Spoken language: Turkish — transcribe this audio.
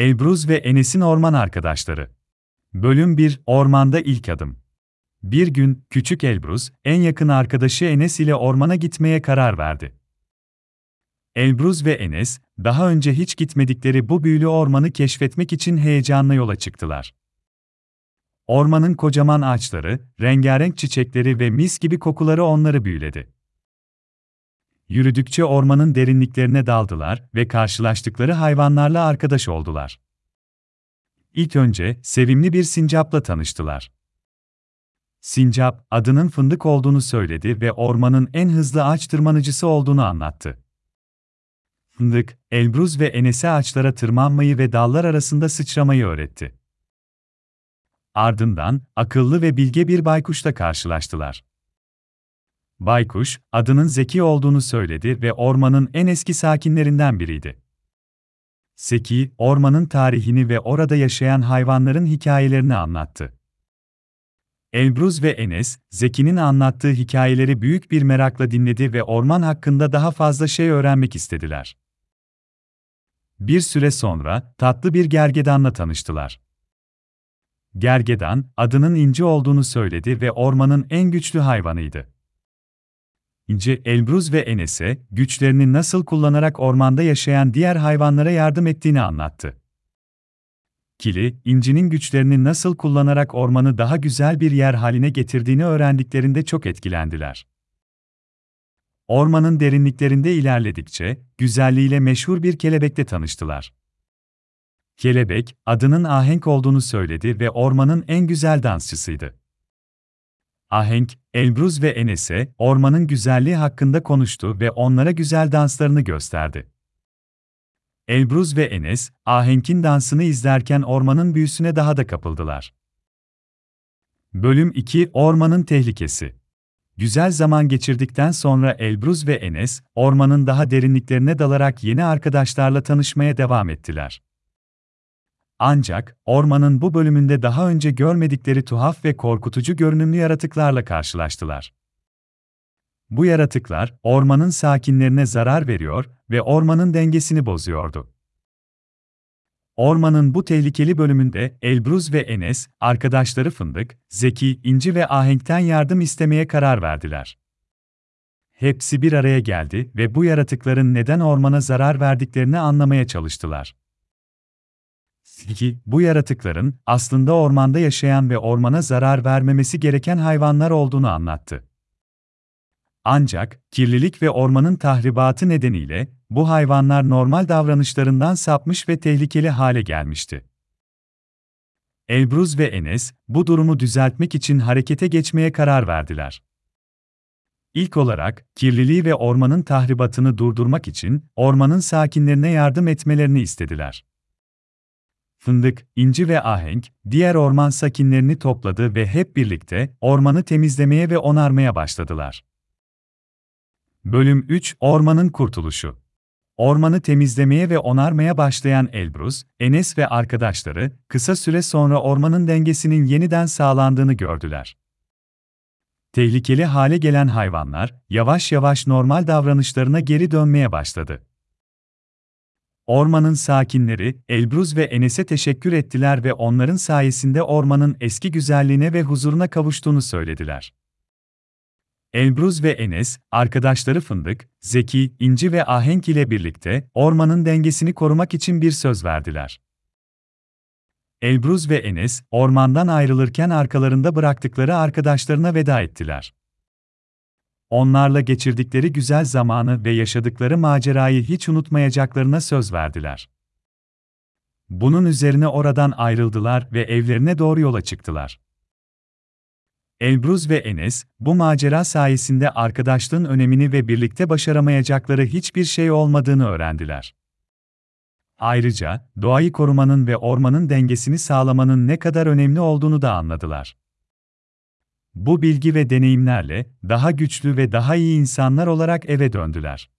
Elbruz ve Enes'in orman arkadaşları. Bölüm 1 Ormanda ilk adım. Bir gün küçük Elbruz, en yakın arkadaşı Enes ile ormana gitmeye karar verdi. Elbruz ve Enes, daha önce hiç gitmedikleri bu büyülü ormanı keşfetmek için heyecanla yola çıktılar. Ormanın kocaman ağaçları, rengarenk çiçekleri ve mis gibi kokuları onları büyüledi. Yürüdükçe ormanın derinliklerine daldılar ve karşılaştıkları hayvanlarla arkadaş oldular. İlk önce sevimli bir sincapla tanıştılar. Sincap, adının fındık olduğunu söyledi ve ormanın en hızlı ağaç tırmanıcısı olduğunu anlattı. Fındık, Elbruz ve Enes'e ağaçlara tırmanmayı ve dallar arasında sıçramayı öğretti. Ardından, akıllı ve bilge bir baykuşla karşılaştılar. Baykuş, adının Zeki olduğunu söyledi ve ormanın en eski sakinlerinden biriydi. Zeki, ormanın tarihini ve orada yaşayan hayvanların hikayelerini anlattı. Elbruz ve Enes, Zeki'nin anlattığı hikayeleri büyük bir merakla dinledi ve orman hakkında daha fazla şey öğrenmek istediler. Bir süre sonra, tatlı bir gergedanla tanıştılar. Gergedan, adının İnci olduğunu söyledi ve ormanın en güçlü hayvanıydı. İnci, Elbruz ve Enes'e, güçlerini nasıl kullanarak ormanda yaşayan diğer hayvanlara yardım ettiğini anlattı. Kili, İnci'nin güçlerini nasıl kullanarak ormanı daha güzel bir yer haline getirdiğini öğrendiklerinde çok etkilendiler. Ormanın derinliklerinde ilerledikçe, güzelliğiyle meşhur bir kelebekle tanıştılar. Kelebek, adının ahenk olduğunu söyledi ve ormanın en güzel dansçısıydı. Ahenk, Elbruz ve Enes'e ormanın güzelliği hakkında konuştu ve onlara güzel danslarını gösterdi. Elbruz ve Enes, Ahenk'in dansını izlerken ormanın büyüsüne daha da kapıldılar. Bölüm 2 Ormanın Tehlikesi Güzel zaman geçirdikten sonra Elbruz ve Enes, ormanın daha derinliklerine dalarak yeni arkadaşlarla tanışmaya devam ettiler. Ancak, ormanın bu bölümünde daha önce görmedikleri tuhaf ve korkutucu görünümlü yaratıklarla karşılaştılar. Bu yaratıklar, ormanın sakinlerine zarar veriyor ve ormanın dengesini bozuyordu. Ormanın bu tehlikeli bölümünde Elbruz ve Enes, arkadaşları Fındık, Zeki, İnci ve Ahenk'ten yardım istemeye karar verdiler. Hepsi bir araya geldi ve bu yaratıkların neden ormana zarar verdiklerini anlamaya çalıştılar. Zeki, bu yaratıkların aslında ormanda yaşayan ve ormana zarar vermemesi gereken hayvanlar olduğunu anlattı. Ancak, kirlilik ve ormanın tahribatı nedeniyle, bu hayvanlar normal davranışlarından sapmış ve tehlikeli hale gelmişti. Elbruz ve Enes, bu durumu düzeltmek için harekete geçmeye karar verdiler. İlk olarak, kirliliği ve ormanın tahribatını durdurmak için, ormanın sakinlerine yardım etmelerini istediler. Fındık, inci ve ahenk, diğer orman sakinlerini topladı ve hep birlikte ormanı temizlemeye ve onarmaya başladılar. Bölüm 3 Ormanın Kurtuluşu Ormanı temizlemeye ve onarmaya başlayan Elbruz, Enes ve arkadaşları, kısa süre sonra ormanın dengesinin yeniden sağlandığını gördüler. Tehlikeli hale gelen hayvanlar, yavaş yavaş normal davranışlarına geri dönmeye başladı. Ormanın sakinleri, Elbruz ve Enes'e teşekkür ettiler ve onların sayesinde ormanın eski güzelliğine ve huzuruna kavuştuğunu söylediler. Elbruz ve Enes, arkadaşları Fındık, Zeki, İnci ve Ahenk ile birlikte ormanın dengesini korumak için bir söz verdiler. Elbruz ve Enes, ormandan ayrılırken arkalarında bıraktıkları arkadaşlarına veda ettiler. Onlarla geçirdikleri güzel zamanı ve yaşadıkları macerayı hiç unutmayacaklarına söz verdiler. Bunun üzerine oradan ayrıldılar ve evlerine doğru yola çıktılar. Elbruz ve Enes, bu macera sayesinde arkadaşlığın önemini ve birlikte başaramayacakları hiçbir şey olmadığını öğrendiler. Ayrıca, doğayı korumanın ve ormanın dengesini sağlamanın ne kadar önemli olduğunu da anladılar. Bu bilgi ve deneyimlerle, daha güçlü ve daha iyi insanlar olarak eve döndüler.